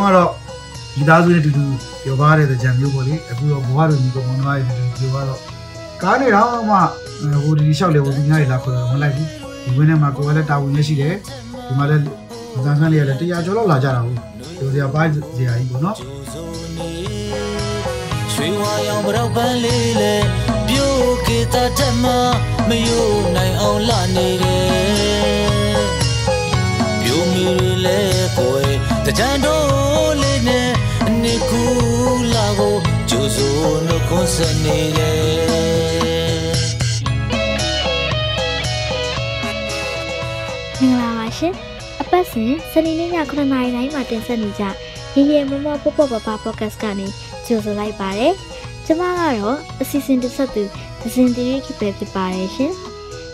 တုန်းကတော့ဒီသားစုနဲ့တူတူပြောပါတဲ့ကြံမျိုးပေါ့လေအခုတော့ဘဝတို့ညီကောင်မောင်နှမတွေတူတူပြောတော့ကားနေတော့မှဟိုဒီလျှောက်လေဝင်ညားရလာခေါ်တော့မလိုက်ဘူးဒီဝင်းထဲမှာကိုယ်ကလည်းတာဝန်ရရှိတယ်ဒီမှာလည်းမတန်းဆန်းလေးကလည်းတရားကျော်လောက်လာကြတာဟုတ်ပြောစရာပါစရာကြီးပေါ့နော်ရွှေဝါရောင်ပရောက်ပန်းလေးလေပြို့ကေတာတက်မမယို့နိုင်အောင်လာနေတယ်ပြို့မီတွေလဲကိုယ်တကြံတော်လေး နဲ့အနေကူလာကိုကျိုးစိုးနှုတ်ခွန်းဆက်နေတယ်မင်္ဂလာပါရှင်အပတ်စဉ်စနေနေ့ည9:00နာရီတိုင်းမှာတင်ဆက်နေကြရေရေမမပပပပပေါ့ကတ်ကနေကြိုဆိုလိုက်ပါတယ်ကျမကတော့အစီအစဉ်တစ်ဆက်သူသဇင်တီရီခိပဲဖြစ်ပါတယ်ရှင်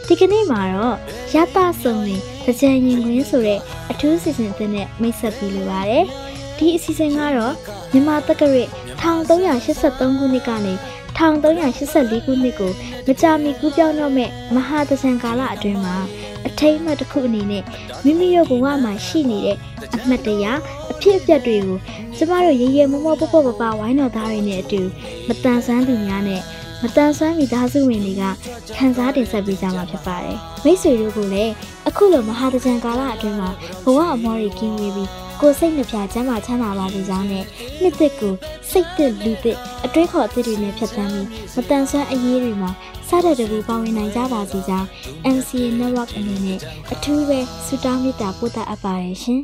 ဒီကနေ့မှာတော့ရတဆုံနေတကြံရင်ခွင်းဆိုတဲ့အထူးစီစဉ်အသစ်နဲ့မိတ်ဆက်ပြီးလိုပါတယ် ဒီအစီအစဉ်ကတော့မြန်မာတက္ကရာ1383ခုနှစ်ကနေ1384ခုနှစ်ကိုမကြာမီကူးပြောင်းတော့မဲ့မဟာတကြံကာလအတွင်းမှာအထိတ်အမှတ်တစ်ခုအနေနဲ့မိမိတို့ဘဝမှာရှိနေတဲ့အမှတ်တရအဖြစ်အပျက်တွေကိုကျမတို့ရေရေမောမောပေါပေါပပဝိုင်းတော်သားတွေနဲ့အတူမတန်ဆန်းသူများနဲ့မတန်ဆွမ်းမိသားစုဝင်တွေကခန်းစားတင်ဆက်ပေးကြမှာဖြစ်ပါတယ်။မိတ်ဆွေတို့ကလည်းအခုလိုမဟာတကြံကာလအတွင်းမှာဘဝအမောတွေကင်းဝေးပြီး ကိုယ်စိတ်နှပြချမ်းသာချမ်းသာပါစေကြောင်းနဲ့နှစ်သက်ကိုစိတ်သက်လူသက်အတွေးခေါ်အသစ်တွေနဲ့ဖြတ်သန်းပြီးမတန်ဆွမ်းအရေးတွေမှာစားတဲ့တူပါဝင်နိုင်ကြပါစေကြောင်း MCA Network အနေနဲ့အထူးပဲဆုတောင်းမေတ္တာပို့သအပ်ပါတယ်ရှင်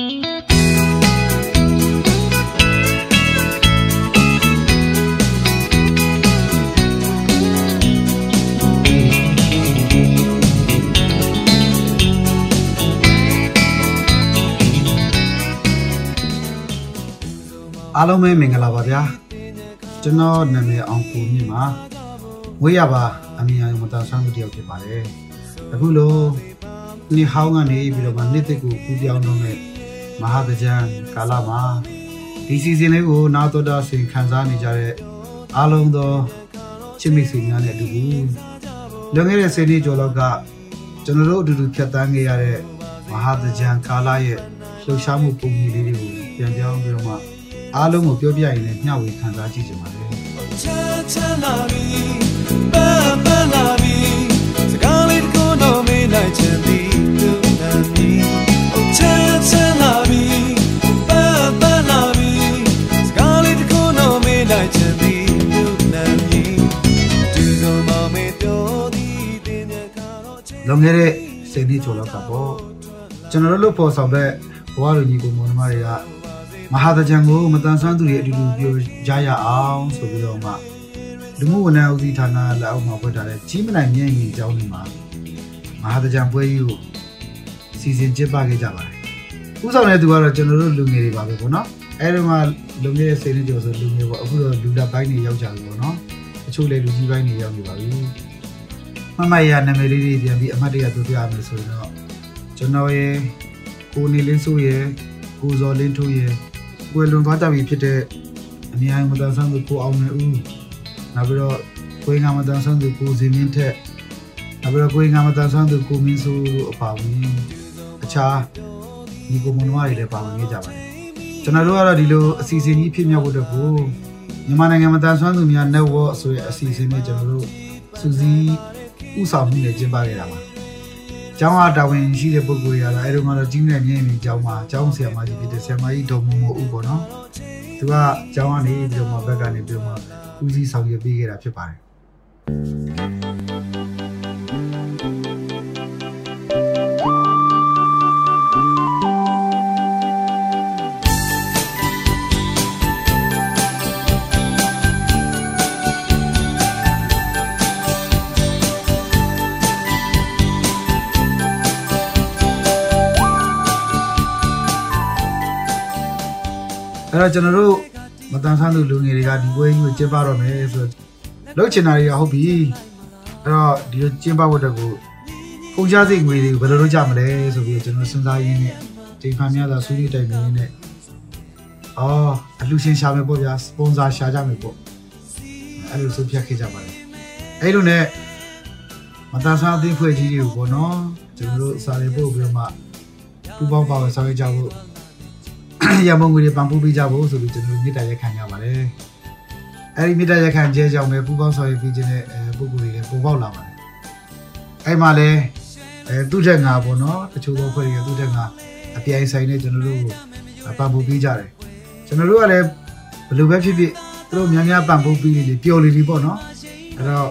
။ အားလုံးပဲမင်္ဂလာပါဗျာကျွန်တော်နာမည်အောင်ကိုမြင့်ပါဝေးရပါအမြင်အယုံမတန်ဆန်းမှုတယောက်ဖြစ်ပါတယ်အခုလိုနေ့ဟောင်းကနေပြီးတော့မှနေ့တစ်ကိုကူးပြောင်းတော့မဲ့မဟာတကြံကာလမှာဒီစီစဉ်လေးကိုနာတော်တာဆင်ခံစားနေကြတဲ့အားလုံးသောချစ်မိတ်ဆွေများနဲ့အတူတူလွန်ခဲ့တဲ့10နှစ်ကျော်လောက်ကကျွန်တော်တို့အတူတူဖြတ်သန်းခဲ့ရတဲ့မဟာတကြံကာလရဲ့လှူရှားမှုပုံစံလေး အားလုံးကိုပြောပြရင်လည်းမျှဝေခံစားကြည့်ကြပါလေချာချာလာပြီပန်းပန်းလာပြီစကားလေးတစ်ခုတော့မေးလိုက်ချင်သည်သူနာမီချာချာလာပြီပန်းပန်းလာပြီစကားလေးတစ်ခုတော့မေးလိုက်ချင်သည်သူနာမီဒီလိုမှမေးပြောသည်တင်တဲ့ခါတော့ချင်လွန်ခဲ့တဲ့စိတ်နှစ်ကျော်လောက်ကပေါ့ကျွန်တော်တို့လို့ပေါ်ဆောင်တဲ့ဘဝလူကြီးကိုမောင်နှမတွေက မဟာတကြံကိုမတန်ဆွမ်းသူတွေအတူတူပြောကြရအောင်ဆိုပြီးတော့မှလူမှုဝန်ထမ်းဦးစီးဌာနလက်အောက်မှာဖွင့်ထားတဲ့ကြီးမနိုင်မြင့်ကြီးအကြောင်းတွေမှာမဟာတကြံပွဲကြီးကိုစီစဉ်ကျင်းပခဲ့ကြပါတယ်ဥဆောင်တဲ့သူကတော့ကျွန်တော်တို့လူငယ်တွေပါပဲပေါ့နော်အဲဒီမှာလူငယ်ရဲ့စိတ်နှစ်ကျော်ဆိုလူငယ်ပေါ့အခုတော့လူလက်ပိုင်းတွေရောက်ကြပြီပေါ့နော်တချို့လေလူကြီးပိုင်းတွေရောက်နေပါပြီမမရနာမည်လေးတွေပြန်ပြီးအမှတ်တရပြောပြရမယ်ဆိုရင်တော့ကျွန်တော်ရဲ့ကိုနေလင်းစိုးရဲ့ကိုဇော်လင်းထိုးရဲ့ ကိုယ်လွန်သွားတတ်ပြီဖြစ်တဲ့အမြဲမတန်ဆန်းသူကိုအောင်နေဦးနောက်ပြီးတော့ကိုင်းငါမတန်ဆန်းသူကိုစင်မင်းထက်နောက်ပြီးတော့ကိုင်းငါမတန်ဆန်းသူကိုမင်းစိုးတို့အပါအဝင်အခြားဒီကိုမွန်ဝါတွေလည်းပါဝင်နေကြပါတယ်ကျွန်တော်တို့ကတော့ဒီလိုအစီအစဉ်ကြီးဖြစ်မြောက်ဖို့အတွက်ကိုမြန်မာနိုင်ငံမတန်ဆွမ်းသူများ network ဆိုတဲ့အစီအစဉ်နဲ့ကျွန်တော်တို့စူးစီးဥဆောင်မှုနဲ့ကျင်းပခဲ့တာပါ။ ကျောင်းအားတာဝန်ရှိတဲ့ပုဂ္ဂိုလ်တွေကတော့အဲတော့ကတော့ကြီးမြတ်မြင့်မြင့်ကျောင်းမှာကျောင်းဆရာမကြီးဖြစ်တဲ့ဆရာမကြီးဒေါ်မမို့ဦးပေါ့နော်။သူကကျောင်းကနေပြီးတော့မှဘက်ကနေပြီးတော့မှဦးစီးဆောင်ရွက်ပေးခဲ့တာဖြစ်ပါတယ် တော့ကျွန်တော်တို့မတန်ဆန်းသူလူငယ်တွေကဒီပွဲကြီးကိုကျင်းပတော့မယ်ဆိုတော့လှုပ်ချင်တာတွေကဟုတ်ပြီအဲ့တော့ဒီလိုကျင်းပဖို့အတွက်ကိုပုံချစိတ်ငွေတွေကိုဘယ်လိုလုပ်ကြမလဲဆိုပြီးကျွန်တော်စဉ်းစားရင်းနဲ့ချိန်ခါများစွာဆွေးနွေးတိုင်ပင်ရင်းနဲ့အော်အလှရှင်ရှာမယ်ပေါ့ဗျာစပွန်ဆာရှာကြမယ်ပေါ့အဲ့လိုဆိုဖြတ်ခဲ့ကြပါတယ်အဲ့လိုနဲ့မတန်ဆန်းအသင်းဖွဲ့ကြီးတွေကိုပေါ့နော်ကျွန်တော်တို့စာရေးပို့ပြီးတော့မှပူပေါင်းပါဝင်ဆောင်ရွက်ကြဖို့ ရမုံငွေတွေပံပိုးပေးကြဖို့ဆိုပြီးကျွန်တော်တို့မြစ်တာရက်ခံကြပါတယ်အဲ့ဒီမြစ်တာရက်ခံကျဲကြောင့်ပဲပူပေါင်းဆောင်ရွက်ပြီးခြင်းတဲ့အဲပုံကိုယ်တွေလည်းပေါ်ပေါက်လာပါတယ်အဲ့မှာလည်းအဲသူ့ထက်ငါပေါ့နော်တချို့သောဖွဲ့တွေကသူ့ထက်ငါအပြိုင်ဆိုင်နဲ့ကျွန်တော်တို့ကိုပံပိုးပေးကြတယ်ကျွန်တော်တို့ကလည်းဘယ်လိုပဲဖြစ်ဖြစ်သူတို့များများပံပိုးပေးနေလေပျော်လေလေပေါ့နော်အဲ့တော့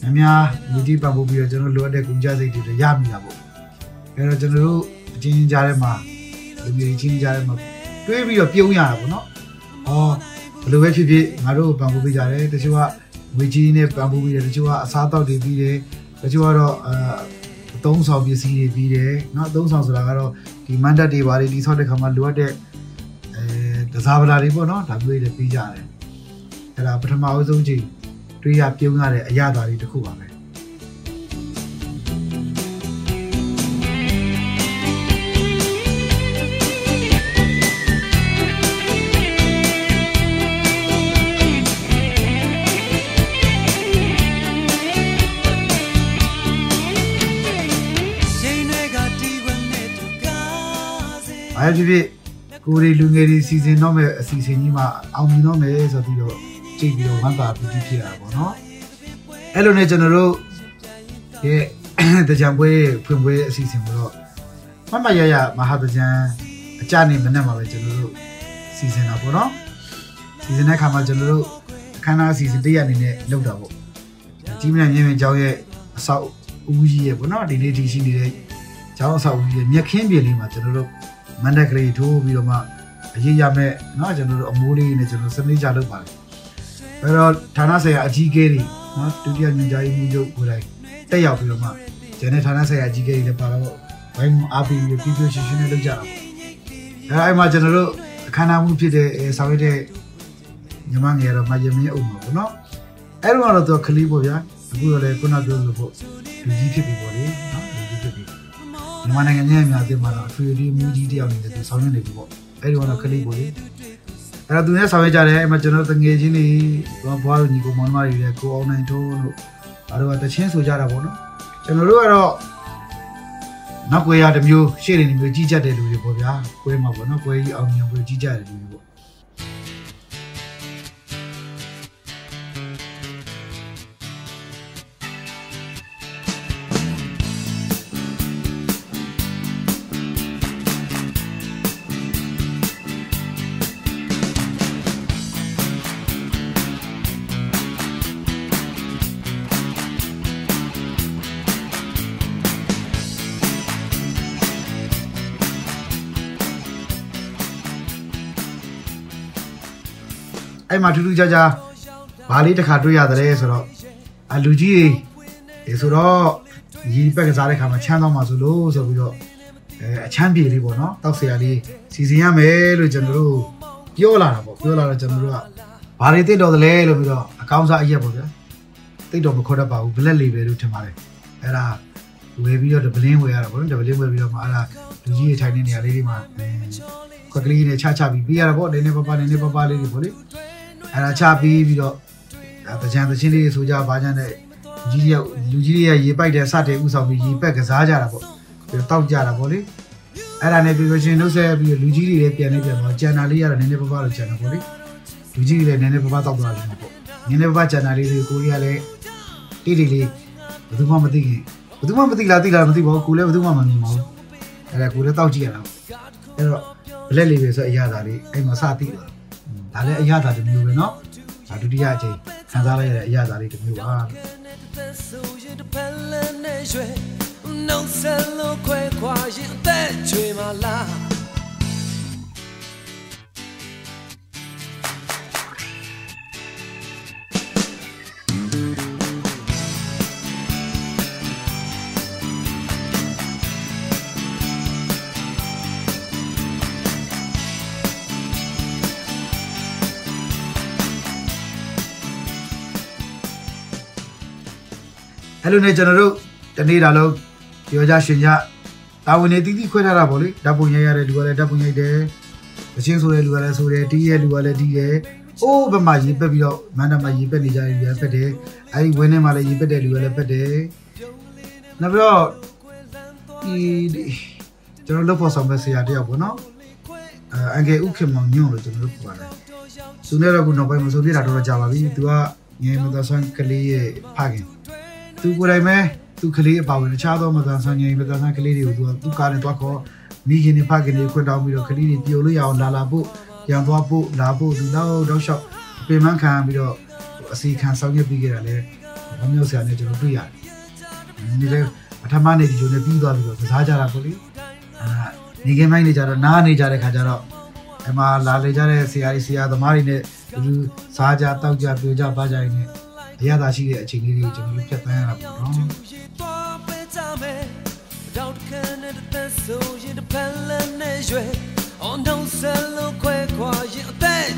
များများလူကြီးပံပိုးပြီးတော့ကျွန်တော်လိုအပ်တဲ့ကုန်ကြစိတ်တွေရမိတာပေါ့အဲ့တော့ကျွန်တော်တို့အချင်းချင်းကြားထဲမှာလူကြီးချင်းကြားထဲမှာ တွေးပြီးတော့ပြုံးရတာပေါ့နော်။အော်ဘယ်လိုပဲဖြစ်ဖြစ်ငါတို့ပံပိုးပေးကြတယ်တချို့ကဝေကြီးနဲ့ပံပိုးပေးတယ်တချို့ကအစားအသောက်တွေပြီးတယ်တချို့ကတော့အာအသုံးဆောင်ပစ္စည်းတွေပြီးတယ်เนาะအသုံးဆောင်ဆိုတာကတော့ဒီမန်တက်တွေဘာတွေတိဆောက်တဲ့ခါမှာလိုအပ်တဲ့အဲဒဇာပလာတွေပေါ့နော်ဒါမျိုးတွေပြီးကြတယ်အဲ့ဒါပထမအဆုံးချိန်တွေးရပြုံးရတဲ့အရာသာတွေတစ်ခုပါပဲ ဘာဖြစ်ဖြစ်ကိုရီလူငယ်တွေစီစဉ်တော့မယ်အစီအစဉ်ကြီးမှာအောင်မြင်တော့မယ်ဆိုပြီးတော့ကြည့်ပြီးတော့ဝမ်းသာပီတိဖြစ်ရတာပေါ့နော်။အဲ့လိုနဲ့ကျွန်တော်တို့ရဲ့တကြံပွဲဖွင့်ပွဲအစီအစဉ်ကိုတော့မမရရမဟာတကြံအကြနေမနဲ့မှာပဲကျွန်တော်တို့စီစဉ်တာပေါ့နော်။စီစဉ်တဲ့အခါမှာကျွန်တော်တို့အခမ်းအနားအစီအစဉ်တရက်အနေနဲ့လုပ်တာပေါ့။ကြီးမင်းမြင်းမြင်းကျောင်းရဲ့အဆောက်ဦးကြီးရဲ့ပေါ့နော်ဒီနေ့ဒီရှိနေတဲ့ကျောင်းအဆောက်ဦးကြီးရဲ့မြက်ခင်းပြင်လေးမှာကျွန်တော်တို့ မန်ဒက်ကလေးထိုးပြီးတော့မှအရေးရမဲ့เนาะကျွန်တော်တို့အမိုးလေးနဲ့ကျွန်တော်စနစ်ကြလုပ်ပါတယ်အဲ့တော့ဌာနဆိုင်ရာအကြီးအကဲတွေเนาะဒုတိယညွှန်ကြားရေးမှူးချုပ်ကိုယ်တိုင်တက်ရောက်ပြီးတော့မှကျန်တဲ့ဌာနဆိုင်ရာအကြီးအကဲတွေလည်းပါတော့ဘိုင်းအားပေးပြီးပြီးပြရှင်းရှင်းနဲ့လုပ်ကြတာပေါ့အဲ့အဲ့မှာကျွန်တော်တို့အခမ်းအနားမှုဖြစ်တဲ့အဲဆောင်ရွက်တဲ့ညီမငယ်တော့မယမင်းအုံပါပေါ့เนาะအဲ့တော့တော့သူကလေးပေါ့ဗျာအခုတော့လေခုနပြောလို့ပေါ့လူကြီးဖြစ်ပြီပေါ့လေเนาะလူကြီးဖြစ်ပြီ မြန်မာနိုင်ငံရဲ့အများအပြားမှာတော့အထွေထွေမူကြီးတယောက်နေတယ်သူဆောင်ရွက်နေပြီပေါ့အဲ့ဒီကတော့ကလေးပေါ့လေအဲ့တော့သူနဲ့ဆောင်ရွက်ကြတယ်အဲ့မှာကျွန်တော်တငယ်ချင်းတွေဘောဘွားတို့ညီကိုမောင်နှမတွေလည်းကိုအောင်နိုင်ထုံးတို့အားတို့ကတချင်းဆိုကြတာပေါ့နော်ကျွန်တော်တို့ကတော့နောက်ကွယ်ရတစ်မျိုးရှေ့နေတစ်မျိုးကြီးကြတဲ့လူတွေပေါ့ဗျာကွဲမှာပေါ့နော်ကွဲကြီးအောင်မြင်ကွဲကြီးကြတဲ့လူတွေပေါ့ အဲ့မှာထူးထူးခြားခြားဘာလေးတစ်ခါတွေ့ရတယ်ဆိုတော့အလူကြီးတွေဆိုတော့ရီပက်ကစားတဲ့ခါမှာချမ်းသွားမှာဆိုလို့ဆိုပြီးတော့အဲအချမ်းပြေလေးပေါ့နော်တောက်ဆရာလေးစီစဉ်ရမယ်လို့ကျွန်တော်တို့ပြောလာတာပေါ့ပြောလာတော့ကျွန်တော်တို့ကဘာတွေတိတ်တော်သလဲလို့ပြီးတော့အကောင်းစားအရက်ပေါ့ဗျာတိတ်တော်မခေါ်တတ်ပါဘူး black label လို့ထင်ပါတယ်အဲ့ဒါဝယ်ပြီးတော့ဒဗလင်းဝယ်ရတာပေါ့နော်ဒဗလင်းဝယ်ပြီးတော့မှအဲ့ဒါလူကြီးတွေထိုင်နေနေရာလေးတွေမှာခွက်ကလေးနဲ့ချချပြီးပြရတာပေါ့နည်းနည်းပပနည်းနည်းပပလေးတွေပေါ့လေ အဲ့ဒါချပြီးပြီးတော့တကြံတချင်းလေးဆိုကြပါကြတဲ့လူကြီးတွေကလူကြီးတွေကရေပိုက်တဲ့စတဲ့ဥဆောင်ပြီးရေပက်ကစားကြတာပေါ့ပြီးတော့တောက်ကြတာပေါ့လေအဲ့ဒါနဲ့ပြီးလို့ရှင်နှုတ်ဆက်ပြီးတော့လူကြီးတွေလည်းပြန်နေပြန်တော့ကျန်တာလေးရတော့နည်းနည်းပါးပါးလို့ကျန်တာပေါ့လေလူကြီးတွေလည်းနည်းနည်းပါးပါးတောက်သွားတယ်ပေါ့နည်းနည်းပါးပါးကျန်တာလေးတွေကိုရီးယားလည်းတိတိလေးဘယ်သူမှမသိခင်ဘယ်သူမှမသိလားသိလားမသိပါဘူးကိုလည်းဘယ်သူမှမမြင်ပါဘူးအဲ့ဒါကိုလည်းတောက်ကြည့်ရတာပေါ့အဲ့တော့ဘလက်လေးပဲဆိုအရာသာလေးအဲ့မှာစသိသွားတာ ဒါလည်းအရသာတစ်မျိုးပဲเนาะဒါဒုတိယအချိန်ခံစားလိုက်ရတဲ့အရသာလေးတစ်မျိုးပါ သက်ဆိုရင်တစ်ဖက်လည်းနဲ့ရွှဲနှုတ်ဆက်လို့ခွဲခွာရင်အသက်ချွေမလား အဲ့လိုနဲ့ကျွန်တော်တို့တနေ့တာလုံးပြောကြရှင်ကြတာဝန်နေတီးတီးခွဲထားတာပေါ့လေဓာတ်ပုံရိုက်ရတဲ့လူကလည်းဓာတ်ပုံရိုက်တယ်အချင်းဆိုတဲ့လူကလည်းဆိုတယ်တီးရဲ့လူကလည်းတီးတယ်အိုးဘက်မှာရေပက်ပြီးတော့မန္တမှာရေပက်နေကြတယ်ရေပက်တယ်အဲ့ဒီဝင်းထဲမှာလည်းရေပက်တဲ့လူကလည်းပက်တယ်နောက်ပြီးတော့ဒီကျွန်တော်လုပ်ဖို့ဆောင်မဲ့ဆရာတယောက်ပေါ့နော်အန်ကယ်ဥခင်မောင်ညွန့်လို့ကျွန်တော်တို့ပြောပါတယ်သူနဲ့တော့ခုနောက်ပိုင်းမဆိုပြတာတော့တော့ကြာပါပြီသူကငယ်မသားဆန်းကလေးရဲ့ဖခင် သူကိုယ်တိုင်ပဲသူကလေးအပါဝင်တခြားသောမသားဆန်းငယ်မသားဆန်းကလေးတွေကိုသူကသူကားနဲ့တွားခေါ်မိခင်နဲ့ဖခင်တွေခွင့်တောင်းပြီးတော့ကလေးတွေပြိုလို့ရအောင်လာလာဖို့ရန်သွားဖို့လာဖို့သူတော့တော့လျှောက်ပြင်ပန်းခံပြီးတော့အစီခံဆောင်ရွက်ပြီးခဲ့တာလဲဘုံမျိုးဆရာနဲ့ကျွန်တော်တွေ့ရတယ်ဒီလေပထမနေ့ဒီလိုနဲ့ပြီးသွားပြီးတော့ကစားကြတာပေါ့လေအာနေကင်းမိုင်းနေကြတော့နားနေကြတဲ့ခါကျတော့အမလာလေကြတဲ့ဆရာကြီးဆရာသမားတွေနဲ့ဒီစားကြတောက်ကြပြိုကြပါကြရင်လည်း အရသာရှိတဲ့အချိန်လေးတွေကိုကျွန်တော်တို့ဖြတ်သန်းရတာပေါ့နော်ရေသွားပဲကြမယ်တောက်ခံတဲ့တဲ့ဆိုရင်တစ်ဖက်လည်းနဲ့ရွယ် on don't sell ခွဲခွာရင်အသက်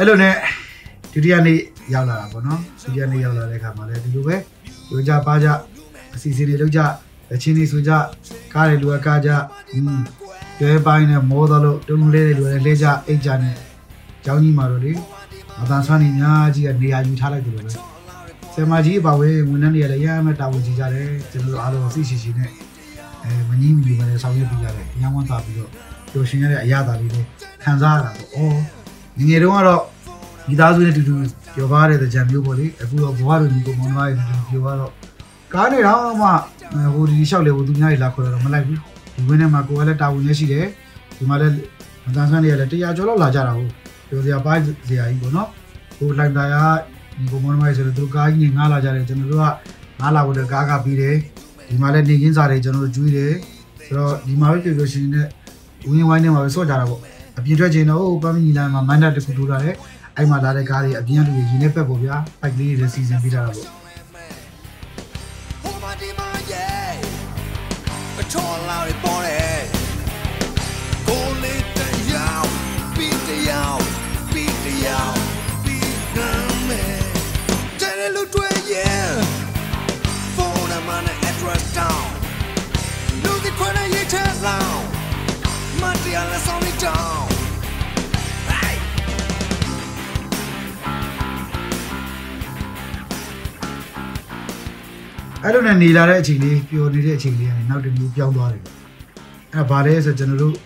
အဲ့လိုနဲ့ဒုတိယနေ့ရောက်လာတာပေါ့နော်ဒုတိယနေ့ရောက်လာတဲ့အခါမှာလည်းဒီလိုပဲလူကြပါကြအစီအစဉ်တွေလုပ်ကြအချင်းတွေဆိုကြကားတွေလူကကားကြอืมကျွဲပိုင်းနဲ့မောတော့လို့တုံးလေးတွေလူလည်းလဲကြအိတ်ကြနဲ့ကျောင်းကြီးမှာတော့လေမတန်ဆွမ်းနေများကြီးကနေရာယူထားလိုက်တယ်လို့ပဲဆယ်မကြီးအပါဝဲဝန်ထမ်းတွေကလည်းရမ်းမဲ့တာဝန်ကြီးကြတယ်ကျွန်တော်တို့အားလုံးသိရှိရှိနဲ့အဲမငြင်းမီပဲဆောင်ရွက်ပြီးကြတယ်ညောင်းဝမ်းသာပြီးတော့ပျော်ရွှင်ရတဲ့အရာသာလေးတွေခံစားရတာပေါ့အော် ငငယ်တုန်းကတော့မိသားစုနဲ့တူတူပြောပါတဲ့ကြံမျိုးပေါ့လေအခုတော့ဘဝလိုညီကိုမောင်နှမရဲ့တူတူပြောတော့ကားနေတော့မှဟိုဒီလျှောက်လေဟိုသူများကြီးလာခေါ်တော့မလိုက်ဘူးဒီဝင်းထဲမှာကိုယ်ကလည်းတာဝန်ရရှိတယ်ဒီမှာလည်းမတန်းဆန်းတွေကလည်းတရားကျော်လောက်လာကြတာဟုတ်ပြောစရာပါစရာကြီးပေါ့နော်ဟိုလိုက်တာရညီကိုမောင်နှမရဲ့ဆိုတော့သူကားကြီးနဲ့ငားလာကြတယ်ကျွန်တော်တို့ကငားလာဖို့ကားကပြီးတယ်ဒီမှာလည်းနေကင်းစားတွေကျွန်တော်တို့ကျွေးတယ်ဆိုတော့ဒီမှာပဲပြောပြောရှင်နဲ့ဝင်းဝိုင်းထဲမှာပဲဆော့ကြတာပေါ့ အပြင်ထွက်ချိန်တော့ပန်းမီလန်မှာမန္တတစ်ခုထိုးထားတယ်အဲ့မှာလာတဲ့ကားတွေအပြင်လူတွေရင်းနေပက်ပေါ့ဗျာပိုက်ကလေးတွေလည်းစီစဉ်ပေးထားတာပေါ့ဟိုမှာဒီမှာရဲ့အချောလာရပေါ်တယ်ကိုလေးတယောက်ပြီးတယောက်ပြီးတယောက်ပြီးနမယ်တဲ့လူတွေရဲ့ဖုန်းနံပါတ်နဲ့ address down လူဒီခွနဲ့ရေးချလောင်းမတရားလက်ဆောင်နေ down hey အဲ့လိုနဲ့နေလာတဲ့အချိန်လေးပျော်နေတဲ့အချိန်လေးကနေနောက်တစ်မျိုးပြောင်းသွားတယ်အဲ့ဒါဘာလဲဆိုတော့ကျွန်တော်တို့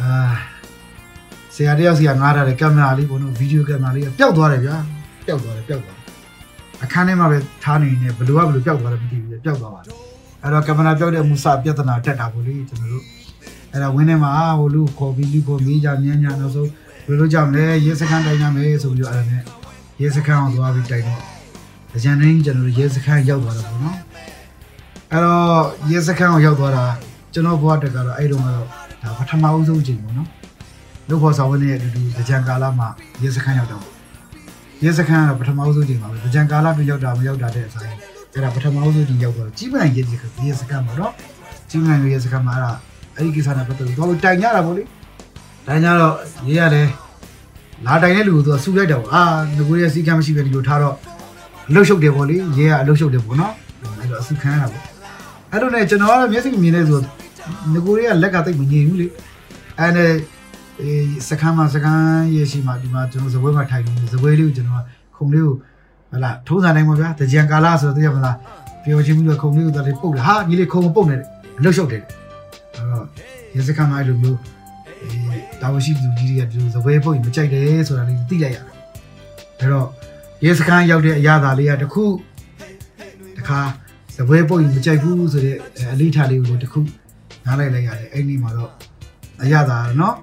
အာဆရာတယောက်စီကငားထားတဲ့ကင်မရာလေးပေါ့နော်ဗီဒီယိုကင်မရာလေးကပျောက်သွားတယ်ဗျာပျောက်သွားတယ်ပျောက်သွားတယ်အခန်းထဲမှာပဲထားနေနေဘယ်လိုကဘယ်လိုပျောက်သွားလဲမသိဘူးပျောက်သွားပါတယ်အဲ့တော့ကင်မရာပျောက်တဲ့အမှုစပြဿနာတက်တာပေါ့လေကျွန်တော်တို့အဲ့ဒါဝင်းထဲမှာဟိုလူခေါ်ပြီးလူခေါ်ပြီးကြမြန်းညာနောက်ဆုံးဘယ်လိုကြောင့်လဲရဲစခန်းတိုင်ရမယ်ဆိုပြီးတော့အဲ့ဒါနဲ့ရဲစခန်းအောင်သွားပြီးတိုင်တော့ ကြံတိုင်းကျွန်တော်တို့ရဲစခန်းရောက်သွားတာပေါ့နော်အဲ့တော့ရဲစခန်းကိုရောက်သွားတာကျွန်တော်ဘဝတက်ကတော့အဲ့တုန်းကတော့ဒါပထမဦးဆုံးချိန်ပေါ့နော်လူခေါ်ဆောင်ဝင်နေတဲ့အတူတူကြံကာလမှာရဲစခန်းရောက်တော့ရဲစခန်းကတော့ပထမဦးဆုံးချိန်ပါပဲကြံကာလပြရောက်တာမရောက်တာတဲ့အစားအဲ့ဒါပထမဦးဆုံးချိန်ရောက်တော့ကြီးမနိုင်ရဲစခန်းရဲစခန်းပေါ့နော်ကြီးမနိုင်ရဲစခန်းမှာအဲ့ဒါအဲ့ဒီကိစ္စနဲ့ပတ်သက်ပြီးတော့တိုင်ကြတာပေါ့လေတိုင်ကြတော့ရဲရတယ်လာတိုင်တဲ့လူကိုသူကဆူလိုက်တာပေါ့အာငကိုရဲစီကမ်းမရှိပဲဒီလိုထားတော့ အလုတ်ရှုပ်တယ်ပေါ့လေရဲကအလုတ်ရှုပ်တယ်ပေါ့နော်အဲ့တော့အစုခံရတာပေါ့အဲ့တော့ねကျွန်တော်ကတော့မျက်စိမြင်နေဆိုငကိုတွေကလက်ကတိတ်မငြိမ်ဘူးလေအဲ့နဲ့အေးစကမ်းမှာစကမ်းရဲ့ရှိမှာဒီမှာကျွန်တော်ဇပွဲမှာထိုင်နေဇပွဲလေးကိုကျွန်တော်ခုံလေးကိုဟလာထုံးစံတိုင်းပါဗျာတကြံကာလဆိုတော့သိရမလားပြောချင်းပြီးတော့ခုံလေးကိုတည်းပုတ်တယ်ဟာဒီလေခုံပုတ်နေတယ်အလုတ်ရှုပ်တယ်အဲ့တော့ရဲစကမ်းမှာအဲ့လိုမျိုးအေးတာဝရှိသူကြီးတွေကဒီလိုဇပွဲပုတ်ရင်မကြိုက်တယ်ဆိုတာလေးသိလိုက်ရတယ်အဲ့တော့ ရေစခန်းရောက်တဲ့အရာသာလေးကတခုတခါသပွဲပုတ်ကြီးမကြိုက်ဘူးဆိုတဲ့အလိထာလေးကိုတခုနားလိုက်လိုက်ရတယ်အဲ့ဒီမှာတော့အရာသာနော်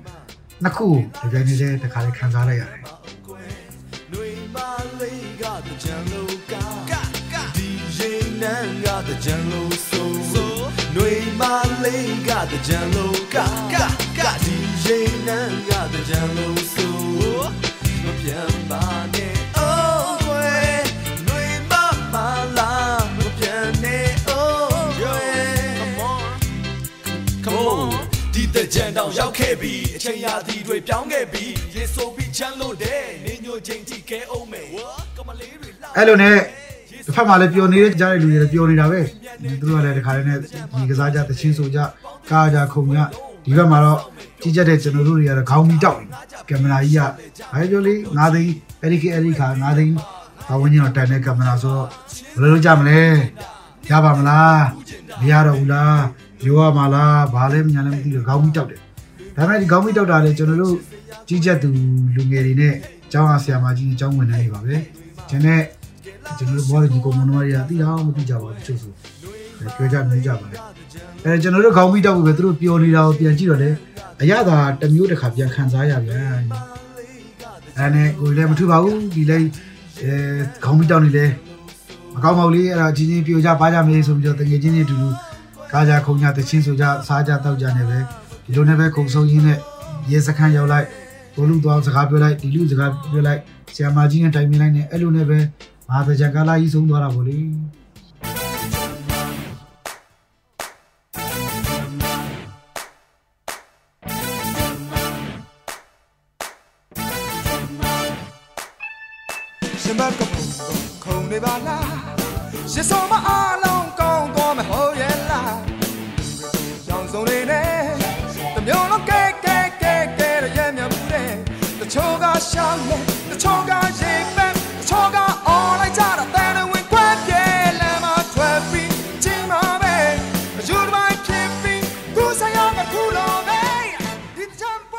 နှစ်ခုကိုကြိုင်နေတဲ့တခါလေးခံစားလိုက်ရတယ်的简陋，so，内马雷嘎的简陋，嘎嘎嘎，DJ 南嘎的简陋，so，我偏把你。 ကိုရောက်ခဲ့ပြီအချိန်ရာသီတွေပြောင်းခဲ့ပြီရေဆိုပြီးချမ်းလို့တဲ့နေညိုချိန်ထိကဲအောင်မယ်ကမလေးတွေလှအဲ့လိုနဲ့တစ်ဖက်မှာလည်းပျော်နေတဲ့ကြားတဲ့လူတွေလည်းပျော်နေတာပဲသူတို့ကလည်းတခါတည်းနဲ့ဒီကစားကြတချင်းဆိုကြကားကြခုံကြဒီဘက်မှာတော့ကြီးကြတဲ့ကျွန်တော်တို့တွေကတော့ခေါင်းမီတောက်ကင်မရာကြီးကဘာပြောလေး9သိန်းအဲ့ဒီကအဲ့ဒီခါ9သိန်းဘာဝင်ကျင်တော့တန်တဲ့ကင်မရာဆိုတော့ဘယ်လိုလုပ်ကြမလဲရပါမလားမရတော့ဘူးလားရိုးရမှာလားဘာလဲမညာလည်းမသိတော့ခေါင်းမီတောက်တယ် ဒါပေမဲ့ဒီခေါင်းမီတောက်တာလေကျွန်တော်တို့ကြီးကြသူလူငယ်တွေနဲ့ကျောင်းအားဆရာမကြီးနဲ့ကျောင်းဝင်နေနေပါပဲကျွန်တော်ကျွန်တော်တို့ဘောရကြီးကိုမွန်ဝါရီယာတိအောင်မသိကြပါဘူးတချို့ဆိုပြောကြမလို့ကြပါလေအဲကျွန်တော်တို့ခေါင်းပြီးတော့ပဲသူတို့ပျော်နေတာကိုပြန်ကြည့်တော့လေအရသာတစ်မျိုးတစ်ခါပြန်ခံစားရပြန်အဲနဲ့ကိုလည်းမထူပါဘူးဒီလေအဲခေါင်းပြီးတော့နေလေမကောင်းပါဘူးလေအဲ့ဒါချင်းချင်းပျော်ကြပါကြမေးဆိုပြီးတော့တကယ်ချင်းချင်းအတူတူကားကြခုံကြတချင်းဆိုကြစားကြတောက်ကြနေပဲ ဒီလိုနဲ့ပဲခုံဆုံးရင်းနဲ့ရေစခန်းရောက်လိုက်ကိုလူသွားစကားပြောလိုက်ဒီလူစကားပြောလိုက်ဆီယမာကြီးနဲ့တိုင်ပင်လိုက်နဲ့အဲ့လိုနဲ့ပဲမဟာတကြကာလာကြီးဆုံးသွားတာဗောလေ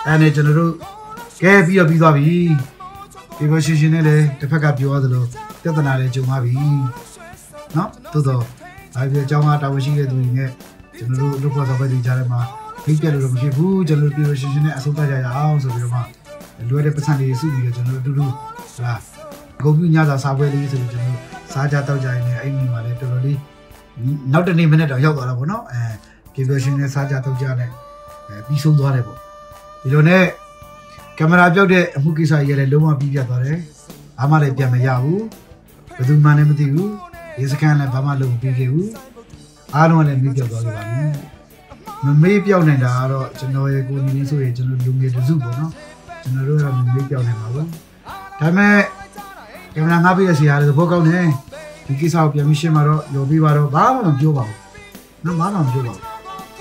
အဲ့နဲ့ကျွန်တော်တို့ကဲပြီးတော့ပြီးသွားပြီဒီဘရှင်ရှင်နဲ့လည်းတစ်ဖက်ကပြောရသလိုပြဿနာလည်းကြုံသွားပြီเนาะသို့တော့ဒါပြအကြောင်းကတာဝန်ရှိတဲ့သူတွေနဲ့ကျွန်တော်တို့လုပ်ဖို့ဆောင်ပဲဒီကြားထဲမှာဖိတ်ပြလို့တော့မဖြစ်ဘူးကျွန်တော်တို့ပြီးရှင်ရှင်နဲ့အဆုံးသတ်ကြရအောင်ဆိုပြီးတော့မှလွယ်တဲ့ပတ်စံလေးစုပြီးတော့ကျွန်တော်တို့အတူတူဟလာဂုံပြညစာစားပွဲလေးဆိုပြီးကျွန်တော်တို့စားကြတောက်ကြရင်လည်းအဲ့ဒီမှာလည်းတော်တော်လေးနောက်တနေ့မနေ့တော့ရောက်သွားတာပေါ့နော်အဲ ပြေပြရှင်နဲ့စားကြတောက်ကြနဲ့အဲပြီးဆုံးသွားတယ်ပေါ့ဒီလိုနဲ့ကင်မရာပြောက်တဲ့အမှုကိစ္စကြီးလည်းလုံးဝပြီးပြတ်သွားတယ်။ဘာမှလည်းပြန်မရဘူး။ဘယ်သူမှလည်းမသိဘူး။ဒီစကန်လည်းဘာမှလုပ်မပြီးခဲ့ဘူး။အားလုံးကလည်းမေးပြောက်သွားခဲ့ပါပြီ။မမေးပြောက်နိုင်တာကတော့ကျွန်တော်ရဲ့ကိုယ်နေဆိုရင်ကျွန်တော်လူငယ်တစုပေါ့နော်။ကျွန်တော်တို့ကမမေးပြောက်နိုင်ပါဘူး။ဒါပေမဲ့ကင်မရာငါပြည့်ရစီရတယ်သဘောကောင်းတယ်။ဒီကိစ္စကိုပြန်ပြီးရှင်းမှာတော့ရောပြီးပါတော့ဘာမှမပြောပါဘူး။နော်ဘာမှမပြောပါဘူး။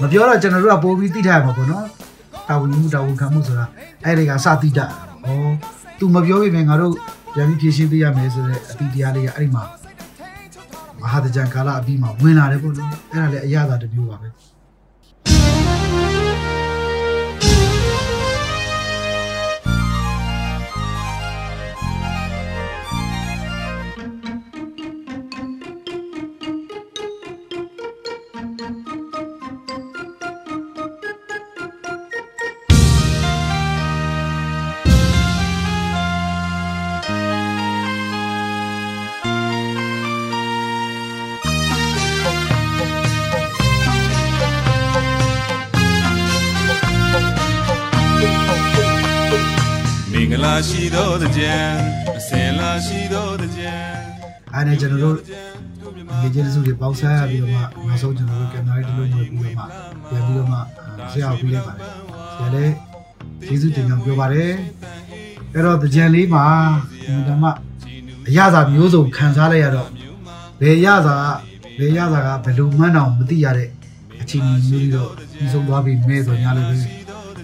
မပြောတော့ကျွန်တော်တို့ကပို့ပြီးသိထားရမှာပေါ့နော်။တာဝန်ယူမှုတာဝန်ခံမှုဆိုတာအဲ့ဒီကစတိတာ။ဩ तू မပြောပြရင်ငါတို့ပြန်ပြီးဖြည့်ရှင်းပေးရမယ်ဆိုတဲ့အတိတရားလေးကအဲ့ဒီမှာမဟာတကြံကာလအပြီးမှာဝင်လာတယ်ပေါ့နော်။အဲ့ဒါလည်းအရသာတစ်မျိုးပါပဲ။ ရှိသောတကြံအစင်လာရှိသောတကြံအဲ့ဒါကျွန်တော်တို့ဒီကျေးဇူးတွေပေါင်းစားရပြီးတော့မှနောက်ဆုံးကျွန်တော်တို့ကင်မရာတစ်လုံးမျိုးပြီးတော့မှပြန်ပြီးတော့မှဆရာကိုပြီးလိုက်ပါတယ်ဆရာလည်းကျေးဇူးတင်ကြောင်းပြောပါတယ်အဲ့တော့တကြံလေးမှာဓမ္မအရသာမျိုးစုံခံစားလိုက်ရတော့ဘယ်ရသာဘယ်ရသာကဘယ်လိုမှန်းတော့မသိရတဲ့အချိန်မျိုးလေးတော့ပြီးဆုံးသွားပြီမဲဆိုညာလို့ပဲ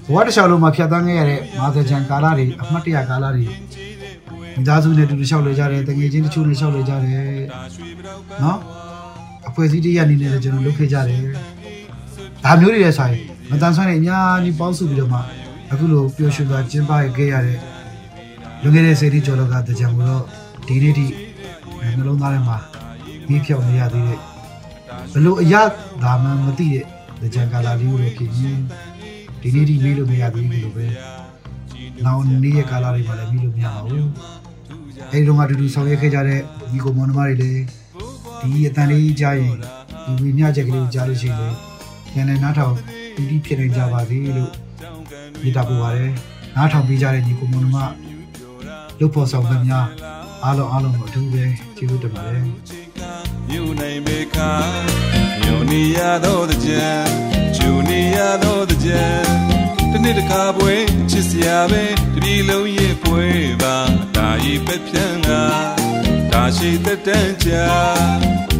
ဘဝတစ်လျှောက်လုံးမှာဖြတ်သန်းခဲ့ရတဲ့မာသချန်ကာလတွေအမှတ်တရကာလတွေမိသားစုနဲ့တူတူလျှောက်လေကြတယ်တငယ်ချင်းတချို့နဲ့လျှောက်လေကြတယ်နော်အဖွဲ့အစည်းတရအနေနဲ့လည်းကျွန်တော်လုပ်ခဲ့ကြတယ်ဒါမျိုးတွေရဲ့ဆိုင်မတန်ဆွမ်းတဲ့အများကြီးပေါင်းစုပြီးတော့မှအခုလိုပျော်ရွှင်စွာကျင်းပခဲ့ရတဲ့လွန်ခဲ့တဲ့စေတီကျော်လောကတကြံကိုတော့ဒီနေ့ထိနှလုံးသားထဲမှာပြီးဖြောင်းနေရသေးတဲ့ဘလို့အရဒါမှမသိတဲ့တကြံကာလာလေးကိုလည်းခင်ရင် ဒီနေ့ထိမေးလို့မရသေးဘူးလို့ပဲနောက်နေ့ရက်ကာလာတွေမှာလည်းမေးလို့မရပါဘူးအဲဒီတော့ကတူတူဆောင်ရွက်ခဲ့ကြတဲ့ဒီကိုမောင်နှမတွေလည်းဒီအတန်လေးကြားရင်ဒီဝိညာဉ်ချက်ကလေးကိုကြားလို့ရှိရင်လည်းညနေနားထောင်ပြီးပြီးဖြစ်နိုင်ကြပါစေလို့မြတ်တာပို့ပါတယ်နားထောင်ပေးကြတဲ့ညီကိုမောင်နှမလုတ်ဖို့ဆောင်သမျှအားလုံးအားလုံးကိုအထူးပဲကျေးဇူးတင်ပါတယ် မြူနိုင်မေခါမြူနီရသောတကြံဂျူနီရသောတကြံတနေ့တခါပွဲချစ်စရာပဲတပြီလုံးရဲ့ပွဲပါဒါရီပဲဖြန်းကဒါရှိသက်တမ်းကြ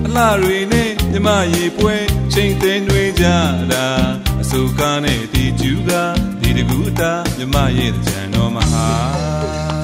အလှတွေနဲ့မြမရေပွဲချိန်သိမ်းတွေကြတာအစုကားနဲ့ဒီကျူကဒီတကူတာမြမရဲ့ကြံတော်မဟာ